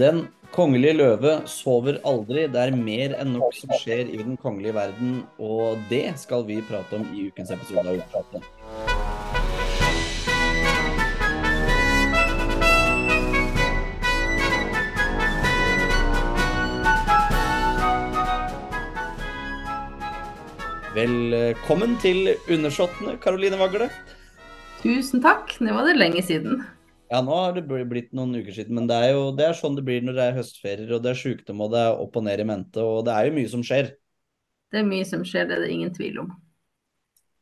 Den kongelige løve sover aldri. Det er mer enn nok som skjer i den kongelige verden, og det skal vi prate om i ukens episode av Utpratet. Velkommen til Undersåttene, Karoline Vagle. Tusen takk. Nå var det lenge siden. Ja, nå har det blitt noen uker siden, men det er jo det er sånn det blir når det er høstferier og det er sykdom og det er opp og ned i mente, og det er jo mye som skjer. Det er mye som skjer, det er det ingen tvil om.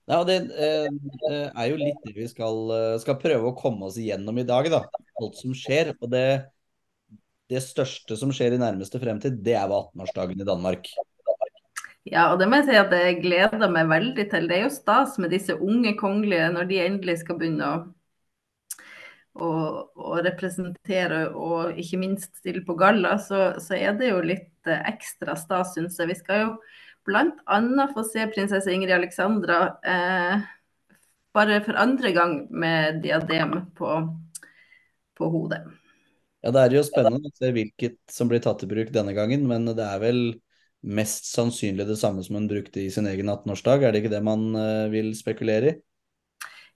Ja, Det eh, er jo litt det vi skal, eh, skal, prøve å komme oss igjennom i dag, da. Alt som skjer. Og det, det største som skjer i nærmeste fremtid, det er 18-årsdagen i Danmark. Ja, og det må jeg si at jeg gleder meg veldig til. Det er jo stas med disse unge kongelige når de endelig skal begynne å, å, og representere og ikke minst stille på galla. Så, så er det jo litt eh, ekstra stas, syns jeg. Vi skal jo bl.a. få se prinsesse Ingrid Alexandra eh, bare for andre gang med diadem på, på hodet. Ja, Det er jo spennende å se hvilket som blir tatt i bruk denne gangen, men det er vel mest sannsynlig det samme som hun brukte i sin egen 18-årsdag? Er det ikke det man uh, vil spekulere i?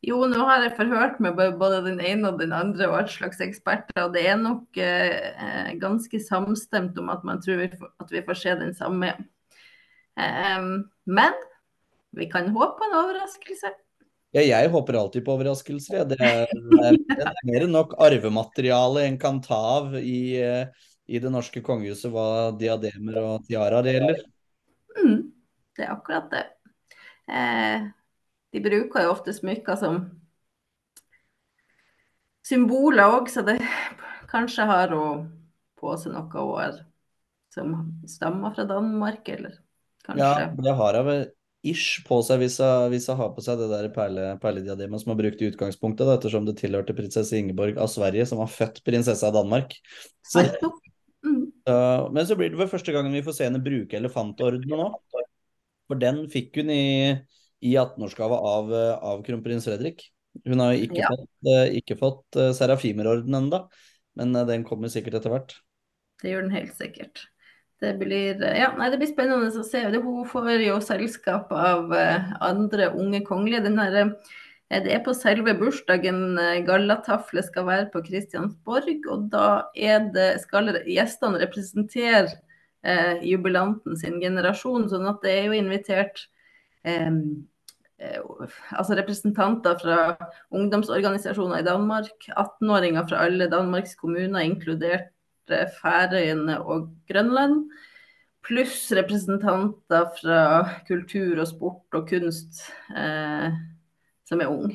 Jo, nå har jeg forhørt med både den ene og den andre og alt slags eksperter, og det er nok eh, ganske samstemt om at man tror at vi får se den samme. Eh, men vi kan håpe på en overraskelse. Ja, jeg håper alltid på overraskelser. Det, er, det, er, mer enn nok arvemateriale en kan ta av i i det norske kongehuset hva diademer og tiaraer gjelder. Mm, det er akkurat det. Eh, de bruker jo ofte smykker som symboler òg, så det kanskje har hun på seg noe år som stammer fra Danmark, eller kanskje Ja, det har hun vel ish på seg hvis hun har på seg det der perle, perlediademet som hun brukte i utgangspunktet, da, ettersom det tilhørte prinsesse Ingeborg av Sverige, som var født prinsesse av Danmark. Så, Uh, men så blir det vel første gangen vi får se henne bruke elefantordenen nå. For den fikk hun i, i 18-årsgave av, av kronprins Fredrik. Hun har jo ikke ja. fått, uh, ikke fått uh, Serafimerorden ennå, men den kommer sikkert etter hvert. Det gjør den helt sikkert. Det blir, ja, nei, det blir spennende å se. Hun får jo selskap av andre unge kongelige. Den her, det er på selve bursdagen eh, gallataflet skal være på Kristiansborg. Og da det, skal gjestene representere eh, jubilanten sin generasjon. Sånn at det er jo invitert eh, altså representanter fra ungdomsorganisasjoner i Danmark. 18-åringer fra alle Danmarks kommuner, inkludert eh, Færøyene og Grønland. Pluss representanter fra kultur og sport og kunst. Eh, som er ung.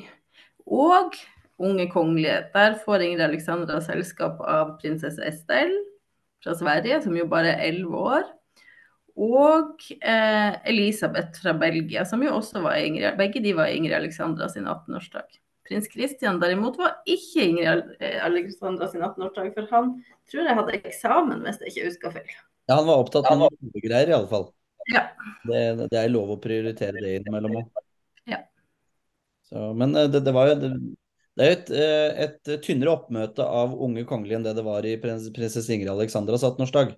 Og unge kongelige. Der får Ingrid Alexandra selskap av prinsesse Estelle fra Sverige, som jo bare er elleve år. Og eh, Elisabeth fra Belgia, som jo også var Ingrid, begge de var Ingrid Alexandra sin 18-årsdag. Prins Christian derimot var ikke Ingrid eh, Alexandra sin 18-årsdag, for han tror jeg hadde eksamen, hvis jeg ikke husker feil. Ja, han var opptatt med noe greier, iallfall. Ja. Det, det er lov å prioritere det innimellom òg. Så, men eh, det, det, var jo det, det er jo et, eh, et, tynnere oppmøte av unge kongelige enn det det var i prins, prinsesse Ingrid Alexandras 18-årsdag.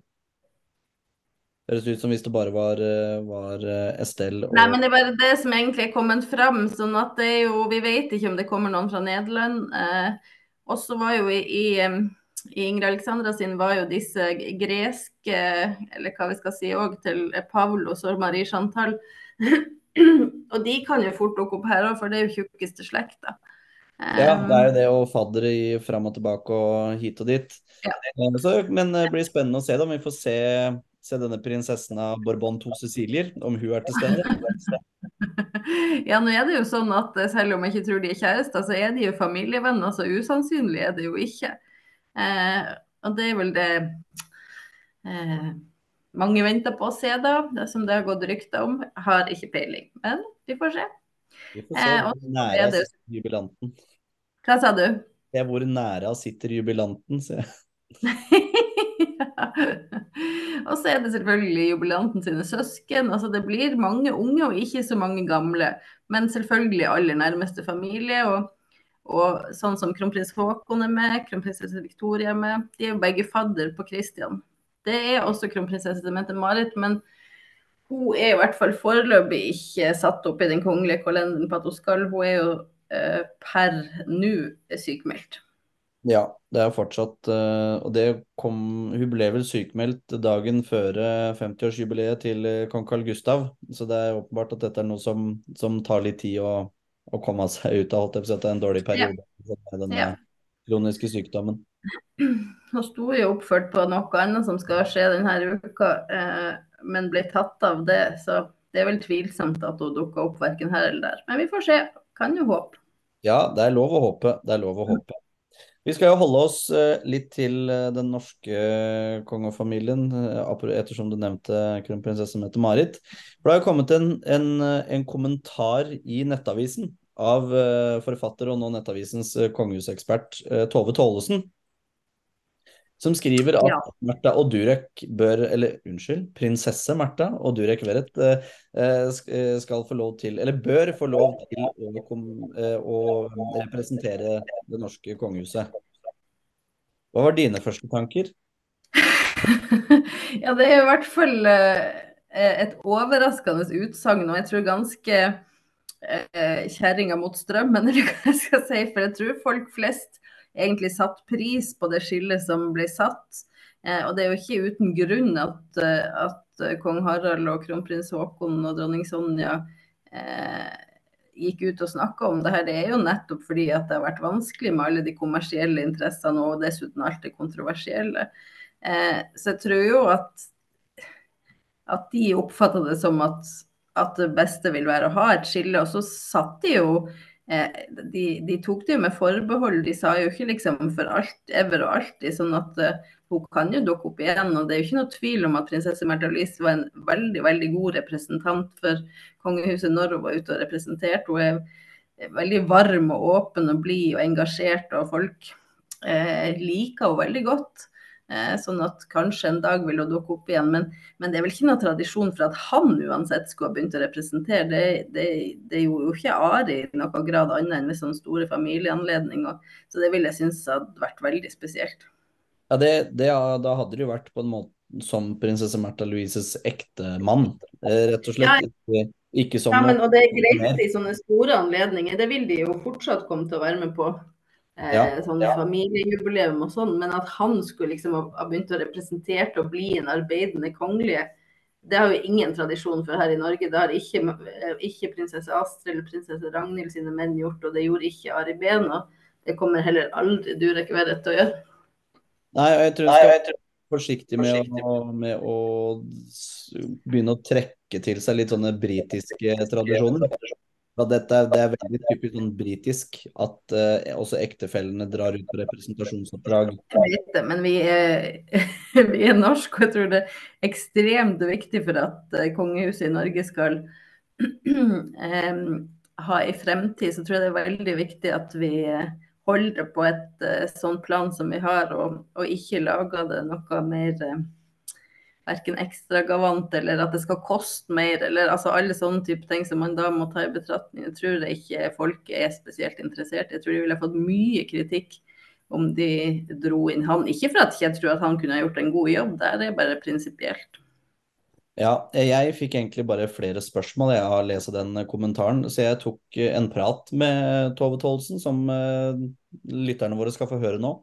Høres ut som hvis det bare var, eh, var Estelle og Nei, men det er bare det som egentlig er kommet fram. sånn at det er jo, Vi vet ikke om det kommer noen fra Nederland. Eh, også var jo i, i, i Ingrid Alexandra sin var jo disse greske, eller hva vi skal si òg, til Pavlos og Marie Chantal og de kan jo fort dukke opp her òg, for det er jo tjukkeste slekta. Ja, det er jo det å faddere i fram og tilbake og hit og dit. Ja. Eh, så, men det blir spennende å se da, vi får se, se denne prinsessen av Bourbon to Cecilier, om hun er til stede. ja, nå er det jo sånn at selv om jeg ikke tror de er kjærester, så er de jo familievenner, så usannsynlig er det jo ikke. Eh, og det er vel det eh, mange venter på å se da, det som det har gått rykter om. Har ikke peiling, men vi får se. Vi får se eh, hvor nære det... jubilanten. Hva sa du? Det er hvor nære sitter jubilanten, sier jeg. Og så er det selvfølgelig jubilanten sine søsken. Altså det blir mange unge og ikke så mange gamle. Men selvfølgelig aller nærmeste familie. Og Og sånn som kronprins Haakon er med, kronprinsesse Victoria er med, de er jo begge fadder på Kristian. Det er også kronprinsesse Mette-Marit, men hun er i hvert fall foreløpig ikke satt opp i den kongelige kalenderen på at hun skal. Hun er jo eh, per nå sykemeldt. Ja, det er fortsatt uh, Og det kom Hun ble vel sykemeldt dagen før 50-årsjubileet til kong Carl Gustav, så det er åpenbart at dette er noe som, som tar litt tid å, å komme seg ut av. Holdt jeg på å si er en dårlig periode ja. med denne ja. kroniske sykdommen. Hun sto jo oppført på noe annet som skal skje denne uka, eh, men ble tatt av det. Så det er vel tvilsomt at hun dukka opp verken her eller der. Men vi får se. Kan jo håpe. Ja, det er lov å håpe. Det er lov å håpe. Vi skal jo holde oss eh, litt til eh, den norske kongefamilien, eh, ettersom du nevnte kronprinsesse Mette-Marit. For Det har jo kommet en, en, en, kommentar i Nettavisen av forfatter og nå Nettavisens kongehusekspert Tove Tollesen, som skriver at ja. Märtha og Durek bør Eller unnskyld, prinsesse Märtha og Durek Verrett skal få lov til Eller bør få lov til å, å representere det norske kongehuset. Hva var dine første tanker? ja, det er i hvert fall et overraskende utsagn, og jeg tror ganske eh, kjerringa mot strømmen, eller hva jeg skal si. For jeg tror folk flest egentlig satt pris på det skillet som ble satt. Eh, og det er jo ikke uten grunn at, eh, at eh, kong Harald og kronprins Haakon og dronning Sonja eh, gikk ut og snakka om det her. Det er jo nettopp fordi at det har vært vanskelig med alle de kommersielle interessene og dessuten alt det kontroversielle. Eh, så jeg tror jo at, at de oppfatta det som at, at det beste vil være å ha et skille. Og så satt de jo de, de, tok det jo med forbehold. De sa jo ikke liksom for alt, ever og alltid. sånn at uh, hun kan jo dukke opp igjen. og Det er jo ikke noe tvil om at prinsesse Märtha Louise var en veldig veldig god representant for kongehuset når hun var ute og representerte. Hun er veldig varm og åpen og blid og engasjert, og folk eh, liker henne veldig godt. Eh, sånn at kanskje en dag vil hun dukke opp igjen. Men, men, det er vel ikke noe tradisjon for at han uansett skulle ha begynt å representere. Det, det, det gjorde jo ikke Ari i noen grad annet enn ved sånne store familieanledninger. Så det vil jeg synes hadde vært veldig spesielt. Ja, det, det, Da hadde det jo vært på en måte som prinsesse Märtha Louises ektemann, mann, rett og slett. Ja. Ikke, som ja, men, og det er greit i sånne store anledninger. Det vil de jo fortsatt komme til å være med på eh, ja, sånn ja. familiejubileum og sånn, men at han skulle liksom ha begynt å representere og bli en arbeidende kongelige, det har jo ingen tradisjon for her i Norge. Det har ikke, eh, ikke prinsesse Astrid eller prinsesse Ragnhild sine menn gjort, og det gjorde ikke Ari Behn. Det kommer heller aldri Durek Verrett til å gjøre. Nei, jeg tror jeg skal være forsiktig med, Å, med å begynne å trekke til seg litt sånne britiske tradisjoner. Dette, det er veldig typisk sånn britisk at uh, også ektefellene drar ut på representasjonsoppdrag. Jeg vet det, men vi er, vi er norske, og jeg tror det er ekstremt viktig for at uh, kongehuset i Norge skal um, ha i fremtid, så tror jeg det er veldig viktig at vi holder på et uh, sånt plan som vi har, og, og ikke lager det noe mer verken ekstravagant eller at det skal koste mer, eller altså alle sånne type ting som man da må ta i betraktning. Jeg tror ikke folk er spesielt interessert. Jeg tror de ville fått mye kritikk om de dro inn han. Ikke for at jeg tror at han kunne ha gjort en god jobb, der er bare prinsipielt. Ja, jeg fikk egentlig bare flere spørsmål jeg har lest den kommentaren, så jeg tok en prat med Tove Tholsen, som eh, lytterne våre skal få høre nå.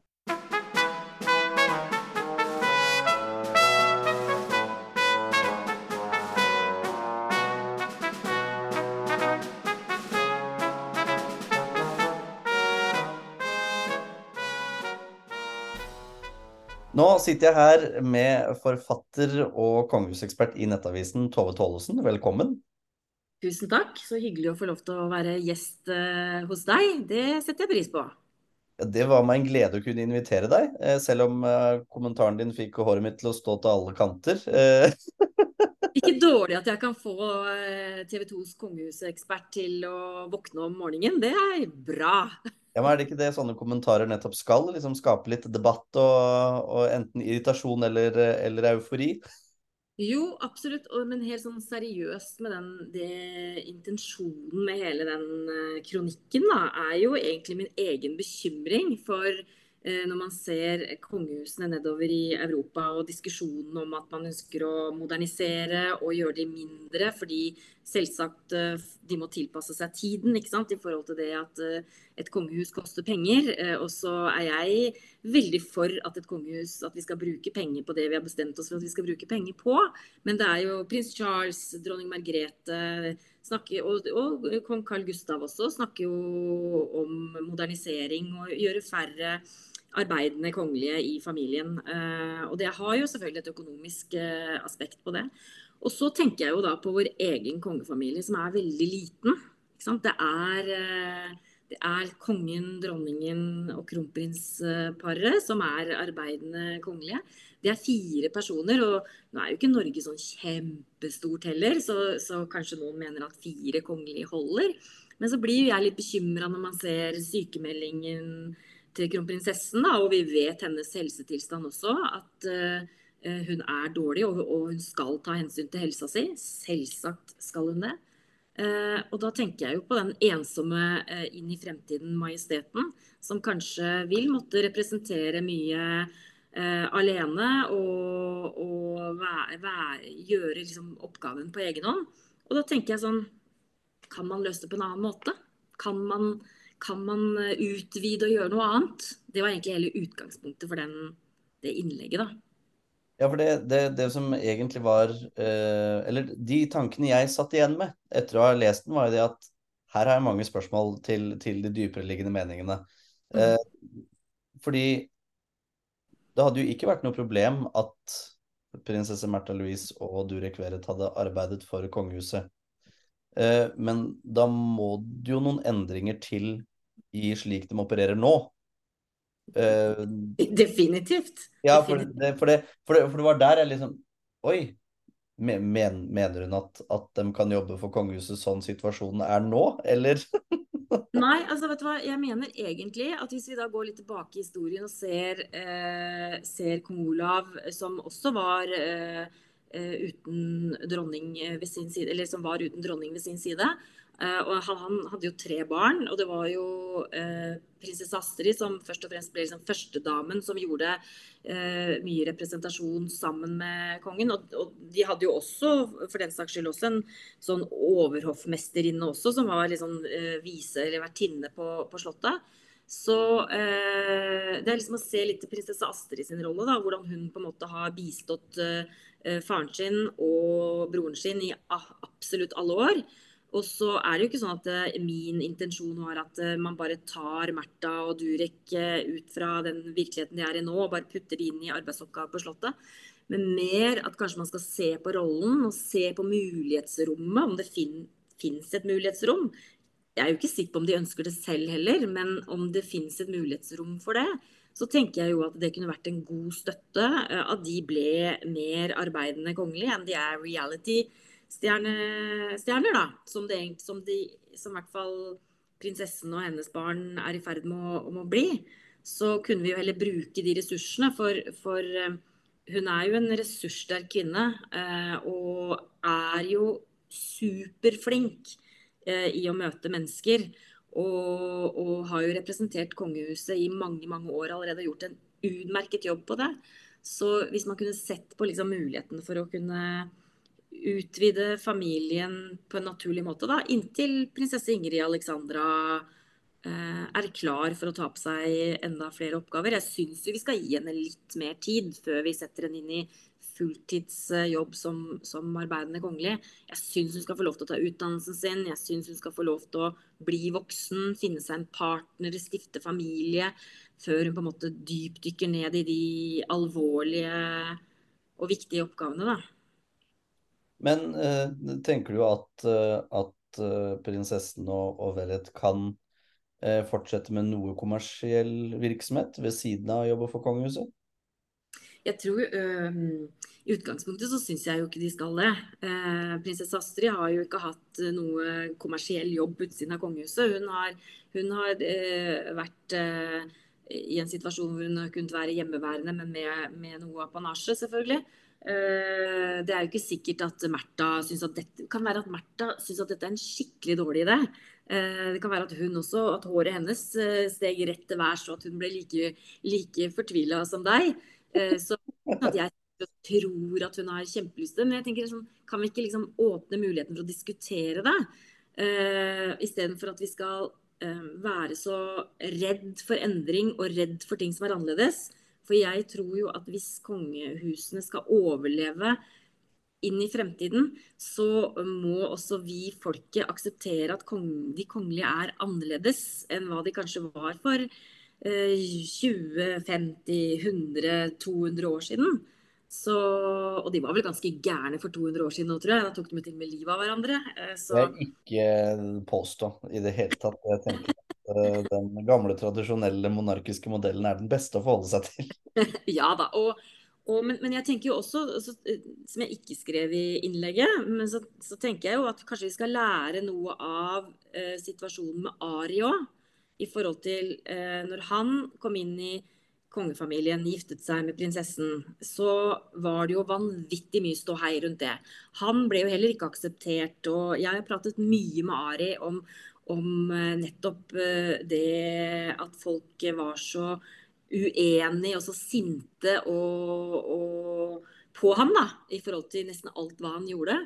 Nå sitter jeg her med forfatter og kongehusekspert i Nettavisen, Tove Tollesen. Velkommen. Tusen takk. Så hyggelig å få lov til å være gjest eh, hos deg. Det setter jeg pris på. Det var meg en glede å kunne invitere deg, eh, selv om eh, kommentaren din fikk håret mitt til å stå til alle kanter. Ikke dårlig at jeg kan få TV 2s kongehusekspert til å våkne om morgenen. Det er bra. Ja, men Er det ikke det sånne kommentarer nettopp skal? Liksom Skape litt debatt og, og enten irritasjon eller, eller, eufori? Jo, absolutt. Men helt sånn seriøst med den det, intensjonen med hele den uh, kronikken, da, er jo egentlig min egen bekymring for uh, når man ser kongehusene nedover i Europa og diskusjonen om at man ønsker å modernisere og gjøre de mindre, fordi selvsagt uh, de må tilpasse seg tiden i forhold til det at et kongehus koster penger. og så er jeg veldig for at et kongehus at vi skal bruke penger på det vi har bestemt oss for at vi skal bruke penger på. Men det er jo prins Charles, dronning Margrethe snakker, og, og, kong Carl Gustav også snakker jo om modernisering og gjøre færre arbeidende kongelige i familien. Og det har jo selvfølgelig et økonomisk aspekt på det. Og så tenker jeg jo da på vår egen kongefamilie, som er veldig liten. Det er uh, det er kongen, dronningen og kronprinsparet som er arbeidende kongelige. Det er fire personer, og nå er jo ikke Norge sånn kjempestort heller, så, så kanskje noen mener at fire kongelige holder. Men så blir jo jeg litt bekymra når man ser sykemeldingen til kronprinsessen, da, og vi vet hennes helsetilstand også, at uh, hun er dårlig og, hun skal ta hensyn til helsa si. Selvsagt skal hun det. Eh, og da tenker jeg jo på den ensomme eh, inn i fremtiden majesteten, som kanskje vil måtte representere mye eh, alene og, og være, være, gjøre liksom, oppgaven på egen hånd. Og da tenker jeg sånn Kan man løse det på en annen måte? Kan man, kan man utvide og gjøre noe annet? Det var egentlig hele utgangspunktet for den, det innlegget, da. Ja, for det, det, det som egentlig var eh, Eller de tankene jeg satt igjen med etter å ha lest den, var jo det at her har jeg mange spørsmål til, til de dypereliggende meningene. Mm. Eh, fordi det hadde jo ikke vært noe problem at prinsesse Märtha Louise og Durek Veret hadde arbeidet for kongehuset. Eh, men da må det jo noen endringer til i slik de opererer nå. Uh, Definitivt. Ja, for det, for, det, for, det, for det, var der jeg liksom Oi. Men, mener hun at, at de kan jobbe for kongehuset sånn situasjonen er nå, eller? Nei, altså vet du hva. Jeg mener egentlig at hvis vi da går litt tilbake i historien og ser, eh, ser kong Olav, som også var eh, eh uten dronning ved sin side, eller som var uten dronning ved sin side, og han, hadde jo tre barn, og det var jo uh, prinsesse Astrid som først og fremst ble liksom førstedamen som gjorde uh, mye representasjon sammen med kongen. Og, de hadde jo også, for den saks skyld, også en sånn overhoffmesterinne også, som var liksom vise eller vertinne på, på Slottet. Så det er liksom å se litt til prinsesse Astrid sin rolle, da, hvordan hun på en måte har bistått faren sin og broren sin i absolutt alle år. Og så er det jo ikke sånn at uh, min intensjon var at uh, man bare tar Märtha og Durek uh, ut fra den virkeligheten de er i nå, og bare putter de inn i arbeidsoppgaver på Slottet. Men mer at kanskje man skal se på rollen og se på mulighetsrommet, om det fin fins et mulighetsrom. Jeg er jo ikke sikker på om de ønsker det selv heller, men om det fins et mulighetsrom for det, så tenker jeg jo at det kunne vært en god støtte at de ble mer arbeidende kongelige enn de er reality stjerner, da. Som, det, som, de, som i hvert fall prinsessen og hennes barn er i ferd med å, å bli. Så kunne vi jo heller bruke de ressursene, for, for eh, hun er jo en ressurssterk kvinne. Eh, og er jo superflink eh, i å møte mennesker. Og, og, har jo representert kongehuset i mange mange år allerede og gjort en utmerket jobb på det. Så hvis man kunne sett på liksom muligheten for å kunne utvide familien på en naturlig måte, da, inntil prinsesse Ingrid Alexandra eh, er klar for å ta på seg enda flere oppgaver. Jeg syns vi skal gi henne litt mer tid før vi setter henne inn i fulltidsjobb som, som arbeidende kongelig. Jeg syns hun skal få lov til å ta utdannelsen sin, jeg syns hun skal få lov til å bli voksen, finne seg en partner, stifte familie, før hun på en måte dypdykker ned i de alvorlige og viktige oppgavene. da. Men uh, tenker du at, uh, at uh, prinsessen og, og Vellet kan fortsette med noe kommersiell virksomhet ved siden av å jobbe for kongehuset? Jeg tror I utgangspunktet så syns jeg jo ikke de skal det. prinsesse Astrid har jo ikke hatt noe kommersiell jobb utsiden av kongehuset. Hun har, hun har vært i en situasjon hvor hun har kunnet være hjemmeværende, men med, med noe apanasje, selvfølgelig. Det er jo ikke sikkert at Märtha syns at dette kan være at Märtha syns at dette er en skikkelig dårlig idé. Det kan være at hun også, at håret hennes steg rett til værs, og at hun ble like, like fortvila som deg. Så at jeg tror at hun har kjempelyst til det. Men jeg tenker sånn, kan vi ikke liksom åpne muligheten for å diskutere det? Uh, Istedenfor at vi skal være så redd for endring og redd for ting som er annerledes. For jeg tror jo at hvis kongehusene skal overleve inn i fremtiden, så må også vi folket akseptere at de kongelige er annerledes enn hva de kanskje var for uh, 20, 50, 100, 200 år siden. Så, og de var vel ganske gærne for 200 år siden nå, tror jeg. Da tok de til med livet av hverandre. Eh, så... Det er ikke påstå i det hele tatt. Jeg tenker at eh, den gamle, tradisjonelle monarkiske modellen er den beste å forholde seg til. ja da. og, og men, men, jeg tenker jo også, også, eh, som jeg ikke skrev i innlegget, men så, så, tenker jeg jo at kanskje vi skal lære noe av eh, situasjonen med Ari òg. I forhold til eh, når han kom inn i kongefamilien giftet seg med prinsessen, så var det jo vanvittig mye ståhei rundt det. Han ble jo heller ikke akseptert, og jeg har pratet mye med Ari om, om eh, nettopp eh, det at folk var så uenige og så sinte og, og på ham da, i forhold til nesten alt hva han gjorde.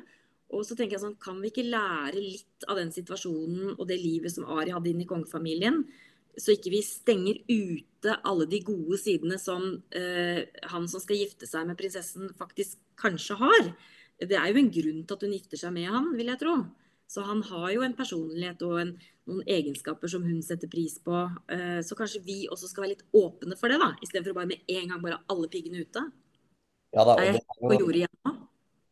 Og så tenker jeg sånn, Kan vi ikke lære litt av den situasjonen og det livet som Ari hadde inn i kongefamilien? Så ikke vi stenger ute alle de gode sidene som eh, han som skal gifte seg med prinsessen, faktisk kanskje har. Det er jo en grunn til at hun gifter seg med han, vil jeg tro. Så han har jo en personlighet og en, noen egenskaper som hun setter pris på. Eh, så kanskje vi også skal være litt åpne for det, da, istedenfor bare med en gang bare alle piggene ute. Ja, da, er jeg på jordet igjen nå?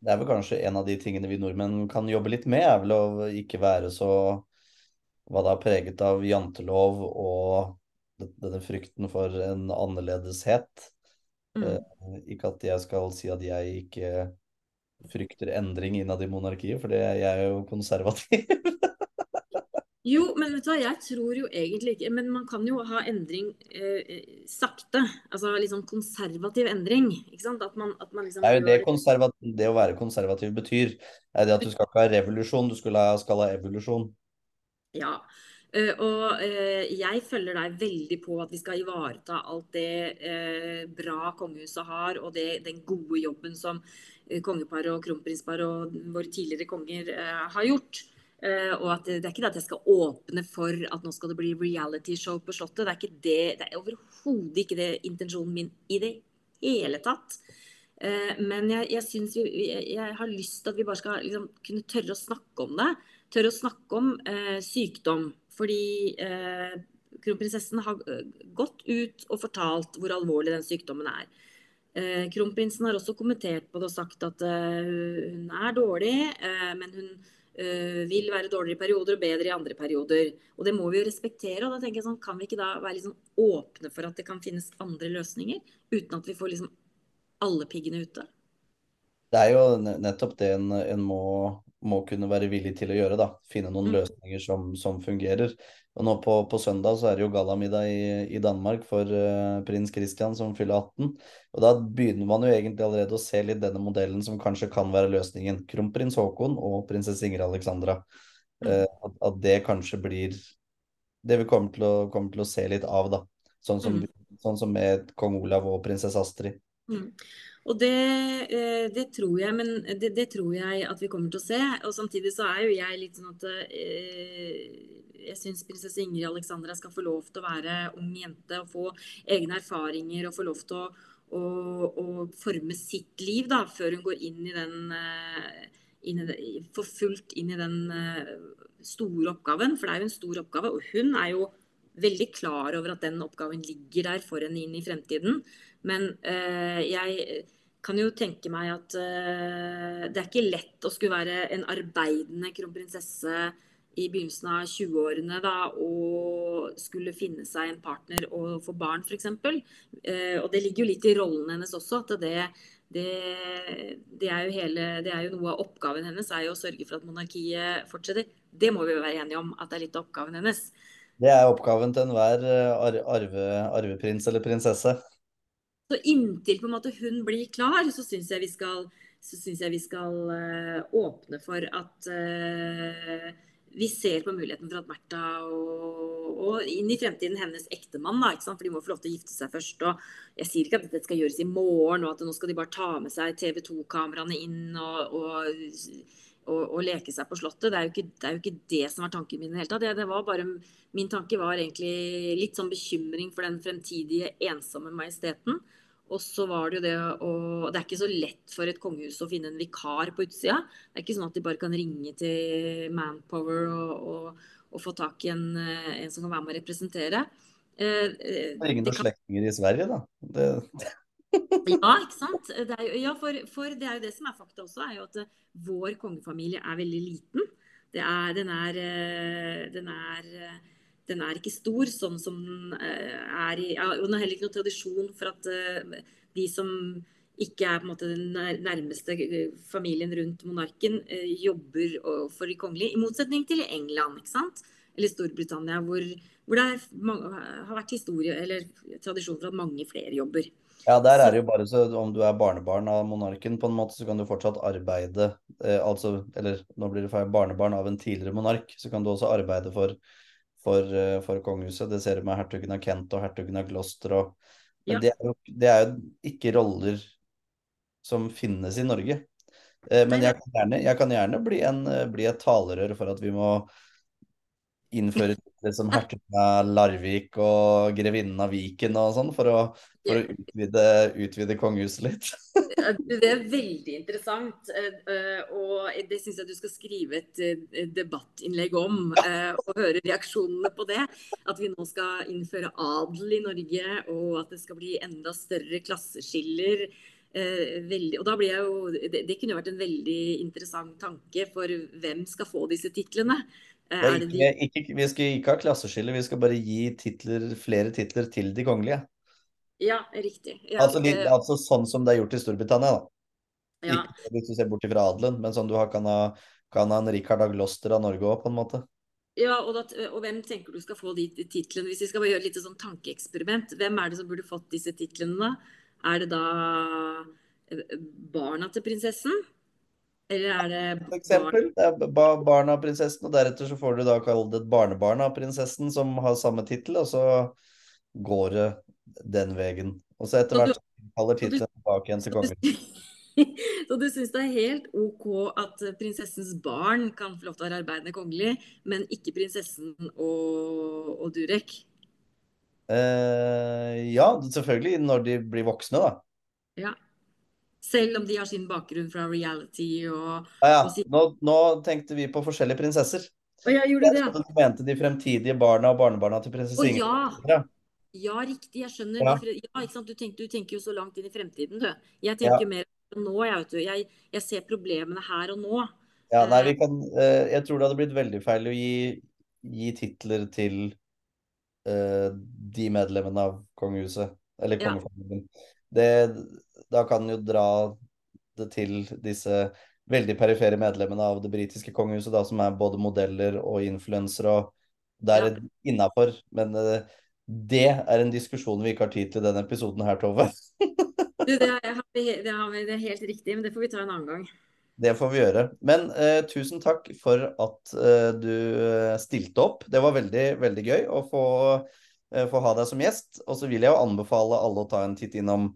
Det er vel kanskje en av de tingene vi nordmenn kan jobbe litt med, er vel å ikke være så var da preget av jantelov og denne frykten for en annerledeshet. Mm. Eh, ikke at jeg skal si at jeg ikke frykter endring innad i monarkiet, for jeg er jo konservativ. jo, men vet du hva, jeg tror jo egentlig ikke Men man kan jo ha endring eh, sakte. Altså liksom konservativ endring. Ikke sant? At man, at man liksom Det er det, det å være konservativ betyr. Er det at du skal ikke ha revolusjon, du skal ha, skal ha evolusjon. Ja. Uh, og uh, jeg følger deg veldig på at vi skal ivareta alt det uh, bra kongehuset har, og det, den gode jobben som kongeparet og kronprinsparet og våre tidligere konger har gjort. og at det, er ikke det at jeg skal åpne for at nå skal det bli realityshow på Slottet. Det er ikke det, det er overhodet ikke det intensjonen min i det hele tatt. men jeg, jeg, vi, jeg, jeg har lyst til at vi bare skal liksom, kunne tørre å snakke om det tør å snakke om eh, sykdom. Fordi eh, kronprinsessen har eh, gått ut og fortalt hvor alvorlig den sykdommen er. Eh, kronprinsen har også kommentert på det og sagt at eh, hun er dårlig, eh, men hun vil være dårligere i perioder og bedre i andre perioder. Og det må vi jo respektere. og da tenker jeg sånn, Kan vi ikke da være liksom åpne for at det kan finnes andre løsninger, uten at vi får liksom alle piggene ute? Det er jo nettopp det en, en må må kunne være villig til å gjøre. da, Finne noen mm. løsninger som, som, fungerer. Og nå på, på, søndag så er det jo gallamiddag i, i Danmark for uh, prins Christian som fyller 18. Og da begynner man jo egentlig allerede å se litt denne modellen som kanskje kan være løsningen. Kronprins Haakon og prinsesse Ingrid Alexandra. Uh, at, at, det kanskje blir det vi kommer til å, kommer til å se litt av, da. Sånn som, mm. sånn som med kong Olav og prinsesse Astrid. Mm. Og det, eh, det, tror jeg, men det, det, tror jeg at vi kommer til å se. Og samtidig så er jo jeg litt sånn at eh, jeg syns prinsesse Ingrid Alexandra skal få lov til å være ung jente og få egne erfaringer og få lov til å, å, å forme sitt liv da, før hun går inn i den eh, inn i, for fullt inn i den store oppgaven. For det er jo en stor oppgave. Og hun er jo veldig klar over at den oppgaven ligger der for henne inn i fremtiden. Men uh, jeg kan jo tenke meg at uh, det er ikke lett å skulle være en arbeidende kronprinsesse i begynnelsen av 20-årene da, og skulle finne seg en partner og få barn f.eks. Eh, og det ligger jo litt i rollen hennes også. at det, det, det, er hele, det er jo noe av oppgaven hennes er jo å sørge for at monarkiet fortsetter. Det må vi jo være enige om at det er litt av oppgaven hennes. Det er oppgaven til enhver arve, arveprins eller prinsesse. Så inntil på en måte hun blir klar, så syns jeg vi skal, jeg vi skal uh, åpne for at uh, vi ser på muligheten for at Märtha og, og, inn i fremtiden hennes ektemann, da, ikke sant? for de må få lov til å gifte seg først. og Jeg sier ikke at dette skal gjøres i morgen, og at nå skal de bare ta med seg TV 2-kameraene inn og, og, og, leke seg på Slottet. Det er, ikke, det er, jo ikke, det som var tanken min i det hele tatt. Det, var bare, min tanke var egentlig litt sånn bekymring for den fremtidige ensomme majesteten. Og så var det jo det å Det er ikke så lett for et kongehus å finne en vikar på utsida. Det er ikke sånn at de bare kan ringe til Manpower og, og, og få tak i en, en, som kan være med å representere. Eh, eh det er ingen kan... slektninger i Sverige, da? Det... ja, ikke sant. Er jo, ja, for, for, det er jo det som er fakta også, er jo at uh, vår kongefamilie er veldig liten. Er, den er, den er den er ikke stor, sånn som den eh, er i Og den har heller ikke noen tradisjon for at eh, de som ikke er på en måte den nærmeste eh, familien rundt monarken, jobber for de kongelige. I motsetning til England ikke sant? eller Storbritannia, hvor, hvor det er, har vært historie eller tradisjon for at mange flere jobber. Ja, der er det jo bare så om du er barnebarn av monarken, på en måte, så kan du fortsatt arbeide eh, altså, Eller nå blir det feil, barnebarn av en tidligere monark, så kan du også arbeide for for, eh, for kongehuset. Det ser du med hertugen av Kent og hertugen av Gloucester. Og, ja. det, er jo, det, er jo, ikke roller som finnes i Norge. Eh, men jeg kan gjerne, jeg kan gjerne bli, en, eh, bli, et talerør for at vi må innføre titler som hertugen av Larvik og grevinnen av Viken og sånn, for å, for å utvide, utvide, kongehuset litt. det er veldig interessant, eh, og det syns jeg du skal skrive et debattinnlegg om. Eh, og høre reaksjonene på det. At vi nå skal innføre adel i Norge, og at det skal bli enda større klasseskiller. Eh, veldig, og da blir jeg jo, det, det kunne vært en veldig interessant tanke for hvem skal få disse titlene. Ikke, de... ikke, vi skal ikke ha klasseskille, vi skal bare gi titler, flere titler til de kongelige. Ja, riktig. Ja, altså, litt, altså, sånn som det er gjort i Storbritannia, da. Ja. Ikke hvis du ser bort fra adelen, men sånn du har, kan, ha, kan ha en Rikard av Gloster av Norge òg, på en måte. Ja, og, dat, og, hvem tenker du skal få de titlene? Hvis vi skal bare gjøre et lite sånn tankeeksperiment, hvem er det som burde fått disse titlene da? Er det da eh, barna til prinsessen? Eller er det For eksempel, det er barn av prinsessen, og deretter så får du da kalt et barnebarn av prinsessen som har samme tittel, og så går det den veien. Og så etter hvert faller tittelen tilbake igjen til kongen. Så du syns det er helt OK at prinsessens barn kan få lov til å være arbeidende kongelig, men ikke prinsessen og, og Durek? Eh, ja, selvfølgelig når de blir voksne, da. Ja. Selv om de har sin bakgrunn fra reality og, ja, ja. Og nå, nå, tenkte vi på forskjellige prinsesser. Og jeg gjorde det. Du mente de fremtidige barna og barnebarna til prinsesse Ingrid. Ja. ja. riktig. Jeg skjønner. Ja. ja ikke sant? Du tenker, du, tenker, jo så langt inn i fremtiden, du. Jeg tenker mer nå, jeg, vet du. Jeg, jeg, ser problemene her og nå. Ja, nei, vi kan uh, Jeg tror det hadde blitt veldig feil å gi, gi titler til uh, de medlemmene av kongehuset. Eller kongefamilien. Det da kan jo dra det til disse veldig perifere medlemmene av det britiske kongehuset, da, som er både modeller og influensere. Det er ja. innafor, men uh, det er en diskusjon vi ikke har tid til i denne episoden her, Tove. du, det, er, det, er, helt riktig, men det får vi ta en annen gang. Det får vi gjøre. Men uh, tusen takk for at uh, du stilte opp. Det var veldig, veldig gøy å få, få ha deg som gjest. Og så vil jeg jo anbefale alle å ta en titt innom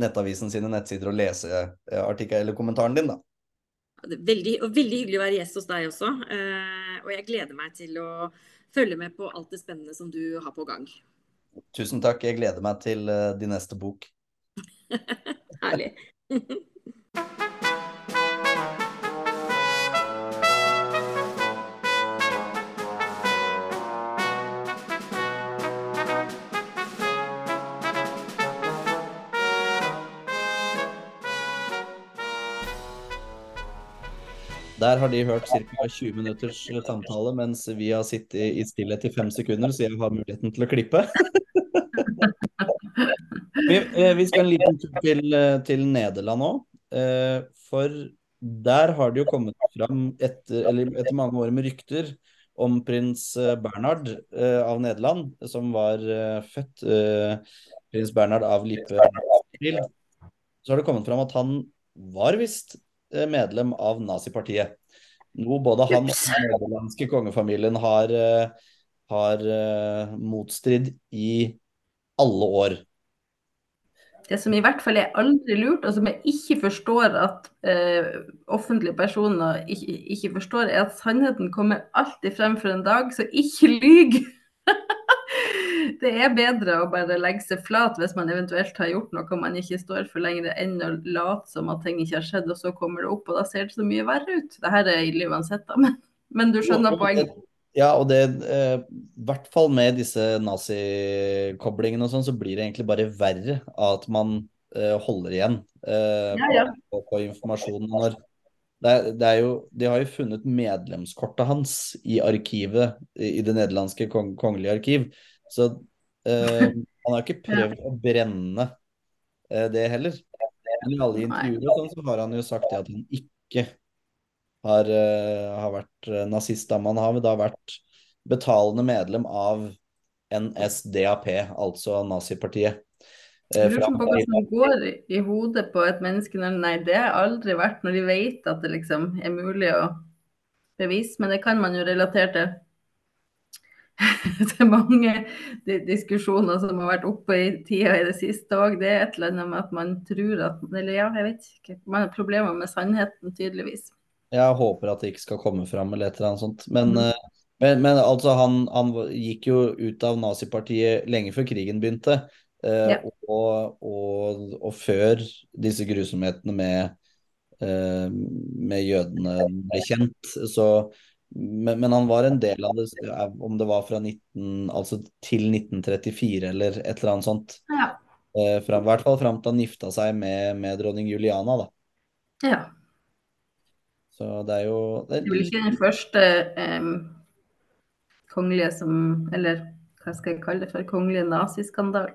Nettavisen sine nettsider og lese eh, artikkelen eller kommentaren din, da. Veldig, og veldig hyggelig å være gjest hos deg også. Eh, og jeg gleder meg til å følge med på alt det spennende som du har på gang. Tusen takk. Jeg gleder meg til uh, din neste bok. Herlig. Der har de hørt ca. 20 minutters samtale, mens vi har sittet i stillhet i fem sekunder, så jeg har muligheten til å klippe. vi, eh, vi, skal en liten tur til, eh, til Nederland nå. Eh, for der har det jo kommet fram, etter, etter mange år med rykter, om prins Bernhard av Nederland, som var født prins Bernhard av Lippe, så har det kommet fram at han var visst eh, medlem av nazipartiet. Noe både han og den nederlandske kongefamilien har, eh, har uh, motstridd i alle år. Det som i hvert fall er aldri lurt, og som jeg ikke forstår at eh, offentlige personer ikke, ikke, forstår, er at sannheten kommer alltid frem for en dag, så ikke lyg! det er bedre å bare legge seg flat hvis man eventuelt har gjort noe man ikke står for lenger, enn å late som at ting ikke har skjedd, og så kommer det opp, og da ser det så mye verre ut. Det her er ille uansett, da, men, men du skjønner poenget. Ja, og det eh, I hvert fall med disse nazikoblingene og sånn, så blir det egentlig bare verre av at man eh, holder igjen eh, ja, ja. På, på, informasjonen. Når det er, det er, jo, de har jo funnet medlemskortet hans i arkivet i det nederlandske kong, kongelige arkiv. Så eh, han har ikke prøvd å brenne eh, det heller. Men i alle intervjuer sånn, så har han jo sagt at han ikke har, uh, har vært eh, nazist. Da man har da vært betalende medlem av NSDAP, altså nazipartiet. Uh, Lurer på hva som går i hodet på et menneske når Nei, det har aldri vært når de vet at det liksom er mulig å bevise, men det kan man jo relatere til det er mange diskusjoner som har vært oppe i tida i det siste òg. Det er et eller annet med at man tror at Eller ja, jeg vet ikke. Man har problemer med sannheten, tydeligvis. Jeg håper at det ikke skal komme fram eller et eller annet sånt. Men, mm. Eh, men, men altså, han, han, gikk jo ut av nazipartiet lenge før krigen begynte. Eh, ja. og, og, og, før disse grusomhetene med, eh, med jødene ble kjent. Så, men, men, han var en del av det, om det var fra 19, altså til 1934 eller et eller annet sånt. Ja. Eh, fra, I hvert fall fram til han gifta seg med, med dronning Juliana, da. Ja. Så det er jo Det er vel ikke den første eh, kongelige som Eller hva skal jeg kalle det for? Kongelige naziskandale?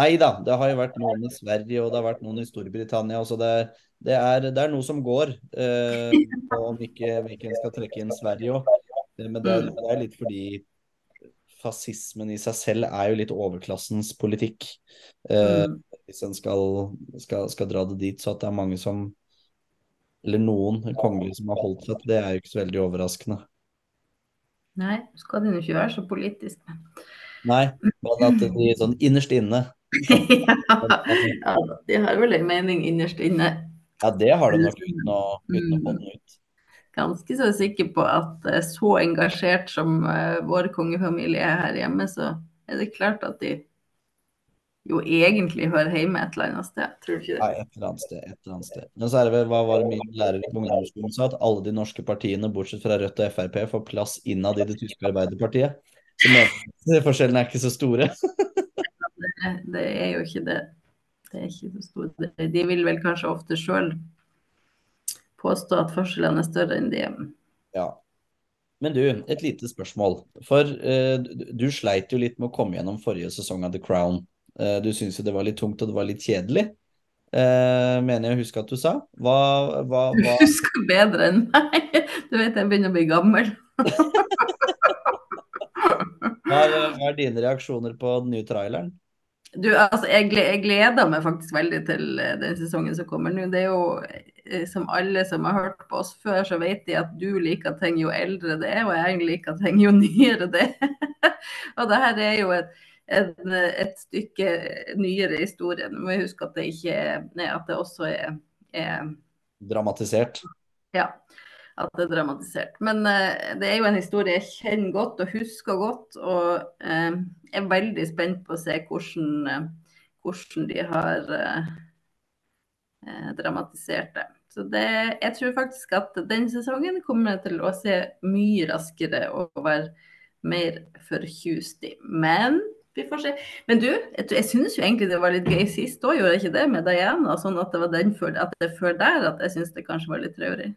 Nei da, det har jo vært noen i Sverige og det har vært noen i Storbritannia. så det, det, er, det er noe som går. Eh, om ikke vi ikke skal trekke inn Sverige òg. Eh, men det, mm. det, er litt fordi fascismen i seg selv er jo litt overklassens politikk. Eh, mm. Hvis en skal, skal, skal, dra det dit. Så at det er mange som eller noen kongelige som har holdt seg til det, er jo ikke så veldig overraskende. Nei, skal det jo ikke være så politisk. Nei, men at de sånn innerst inne ja, de har vel en mening innerst inne. Ja, det har de nok uten å, uten å få den ut. Ganske så sikker på at eh, så engasjert som uh, vår kongefamilie er her hjemme, så er det klart at de jo egentlig hører hjemme et eller annet sted. Tror du ikke det? Nei, et eller annet sted. et eller annet sted. Men så er det vel, hva var det min lærer på ungdomsskolen sa, at alle de norske partiene, bortsett fra Rødt og Frp, får plass innad i det tyske Arbeiderpartiet. Så forskjellene er ikke så store. det, det, er jo ikke det. Det er ikke så stor De vil vel kanskje ofte sjøl påstå at forskjellene er større enn de er. Ja. Men du, et lite spørsmål. For uh, du sleit jo litt med å komme gjennom forrige sesong av The Crown. Uh, du syntes jo det var litt tungt og det var litt kjedelig. Uh, mener jeg å huske at du sa. Hva, hva, hva... Du husker bedre enn meg. Du vet jeg begynner å bli gammel. hva, er, hva er dine reaksjoner på den nye traileren? Du, altså, jeg, gleder meg faktisk veldig til eh, den sesongen som kommer nå. Det er jo som alle som har hørt på oss før, så vet de at du liker ting jo eldre det er, og jeg liker ting jo nyere det er. og det her er jo et en, et stykke nyere historie. Nå må huske at det, ikke er, at det også er, er, Dramatisert? Ja, at det er dramatisert. Men uh, det er jo en historie jeg kjenner godt og husker godt. Og uh, er veldig spent på å se hvordan, uh, hvordan de har dramatisert det. Så det, jeg tror faktisk at den sesongen kommer til å se mye raskere og være mer forkjust. Men vi får se. Men du, jeg, jeg synes jo egentlig det var litt gøy sist òg, gjorde jeg ikke det med Diana? Sånn at det var den før, at det før der at jeg syns det kanskje var litt traurig.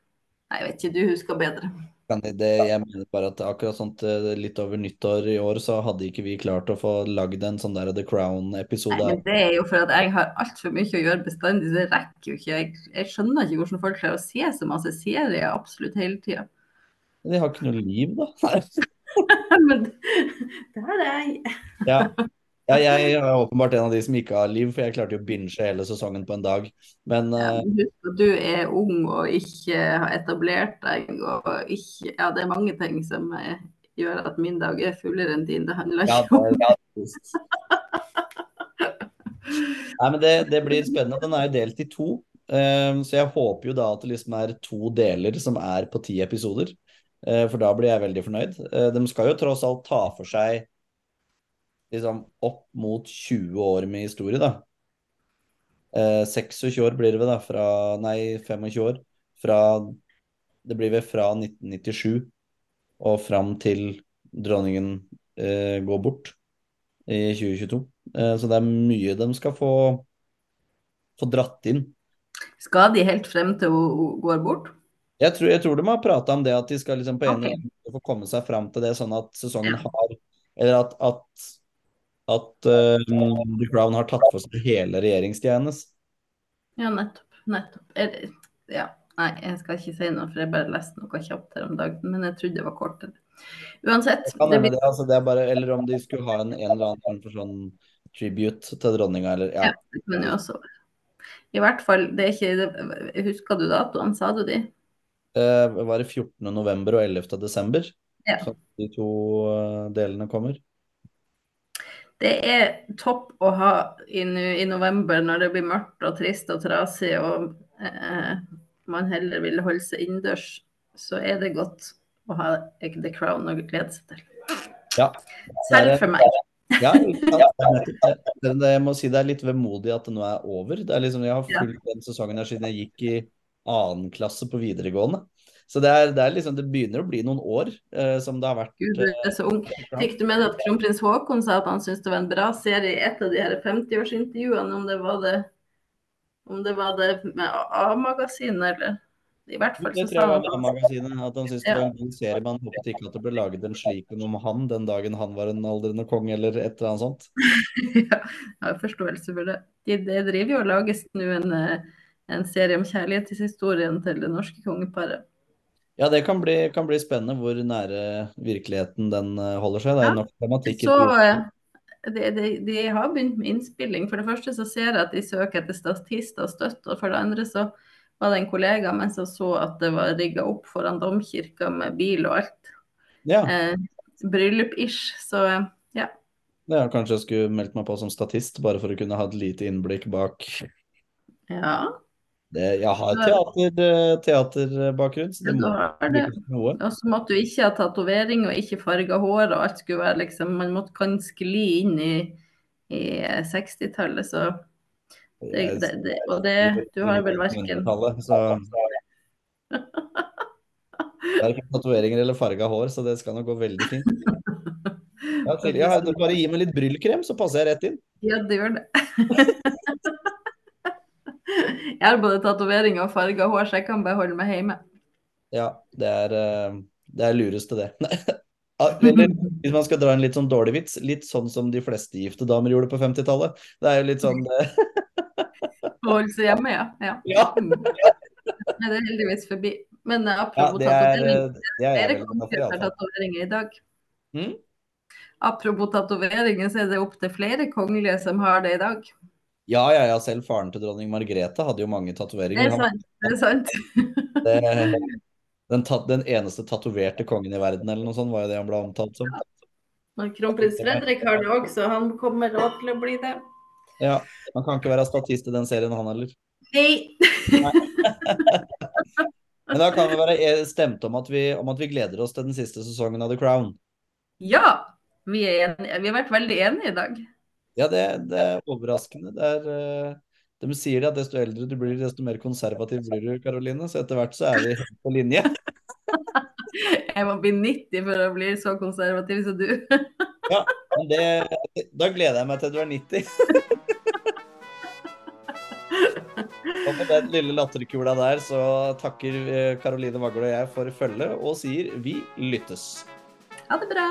Nei, jeg vet ikke, du husker bedre. Det, jeg mener bare at akkurat sånt eh, litt over nyttår i år, så hadde ikke vi klart å få lagd en sånn der The Crown-episode. Nei, men Det er jo for at jeg har altfor mye å gjøre bestandig, så det rekker jo ikke. Jeg, jeg skjønner ikke hvordan folk klarer å se så masse serier absolutt hele tida. De har ikke noe liv, da. Men det er jeg. ja. Ja, jeg er åpenbart en av de som ikke har liv, for jeg klarte jo å binge hele sesongen på en dag. Men Ja, eh, men husk at du er ung og ikke har etablert deg, og ikke Ja, det er mange ting som eh, gjør at min dag er fullere enn din. Det handler ikke om det, Nei, men det, det blir spennende. Den er jo delt i to. eh, så jeg håper jo da at det liksom er to deler som er på ti episoder. for da blir jeg veldig fornøyd. De skal jo tross alt ta for seg liksom opp mot 20 år med historie, da. Eh, 26 år blir det vel, da. Fra Nei, 25 år. Fra Det blir vel fra 1997 og fram til dronningen eh, går bort i 2022. Eh, så det er mye de skal få, få dratt inn. Skal de helt frem til hun går bort? Jeg tror, jeg tror de har prata om det, at de skal liksom på en okay. måte få komme seg fram til det, sånn at sesongen har Eller at, at, at uh, The Crown har tatt for seg hele regjeringstida hennes. Ja, nettopp. Nettopp. Er ja. Nei, jeg skal ikke si noe, for jeg bare leste noe kjapt her om dagen. Men jeg trodde det var kortere. Uansett. Det kan Det hende blir, det, altså det bare, eller om de skulle ha en, en eller annen form for sånn tribute til dronninga, eller ja. Ja. det kunne jo også. I hvert fall, det er ikke Husker du datoene, sa du de? Eh, var det 14. november og 11. desember? Ja. Så de to eh, delene kommer. Det er topp å ha i, i november når det blir mørkt og trist og trasig og eh, man heller vil holde seg innendørs, så er det godt å ha The Crown å glede seg til. Ja. Selv for meg. Ja, det, jeg må si det er litt vemodig at det nå er over. Det er liksom, jeg har fulgt den sesongen her siden jeg gikk i annen klasse på videregående. Så det er, det er liksom, det begynner å bli noen år eh, som det har vært. Gud, du er så ung. Fikk du med deg at kronprins Haakon sa at han syntes det var en bra serie i et av de her 50-årsintervjuene, om det var det om det var det med A-magasinet, eller? I hvert fall så tror sa han magasinet at han syntes det var en god serie. Man håpet ikke at det ble laget en slik en om han den dagen han var en aldrende konge, eller et eller annet sånt. ja, jeg har forståelse for det. De, de driver jo og lages nå en, eh, en serie om kjærlighetshistorien til det norske kongeparet. Ja, det kan bli, kan bli spennende hvor nære virkeligheten den eh, holder seg. Det er nok tematikk. Så eh, de, de, de har begynt med innspilling. For det første så ser jeg at de søker etter statister og støtte, og for det andre så var det en kollega mens jeg så at det var rigga opp foran domkirka med bil og alt. Ja, Eh, Bryllup-ish. Så eh, ja. ja, kanskje jeg skulle meldt meg på som statist, bare for å kunne ha et lite innblikk bak ja. Det. Jeg har teater, eh, teaterbakgrunn, så det må har det. til noe. Og så måtte du ikke ha tatovering og ikke farga hår, og alt skulle være liksom Man måtte kan skli inn i, i 60-tallet, så det, det, det, Og det Du har vel verken 1900-tallet, ikke Verken tatoveringer eller farga hår, så det skal nok gå veldig fint. Ja, til, ja, bare gi meg litt bryllkrem, så passer jeg rett inn. Ja, det gjør det. Jeg har både tatoveringer og farga hår, så jeg kan bare holde meg hjemme. Ja, det er, eh, det er lureste, det. Ah, hvis man skal dra en litt sånn dårlig vits, litt sånn som de fleste gifte damer gjorde på 50-tallet. Det er jo litt sånn eh, Holde seg hjemme, ja. ja. Ja. Det er heldigvis forbi. Men eh, Ja, apropos det er, det er flere har tatoveringer i dag. Mm? Apropos tatoveringer, så er det opptil flere kongelige som har det i dag. Ja, ja, ja. Selv faren til dronning Margrethe hadde jo mange Det er sant. Det er sant. det- Den, den eneste tatoverte kongen i verden, eller noe sånt, var jo det han ble omtalt som. Ja. Kronprins Fredrik har det òg, så han kommer råd til å bli det. Ja, Han kan ikke være statist i den serien, han heller. Nei Men da kan vi være e- stemt om at vi, om at vi gleder oss til den siste sesongen av The Crown. Ja! Vi, er enige. vi har vært veldig enige i dag. Ja, det, det er overraskende. Det er, eh, de sier det at desto eldre du blir, desto mer konservativ blir du, Karoline. Så etter hvert så er vi på linje. Jeg må bli 90 for å bli så konservativ som du. Ja, men det, da gleder jeg meg til du er 90. Og med den lille latterkula der så takker eh, Karoline Vagle og jeg for følget og sier vi lyttes. Ha det bra.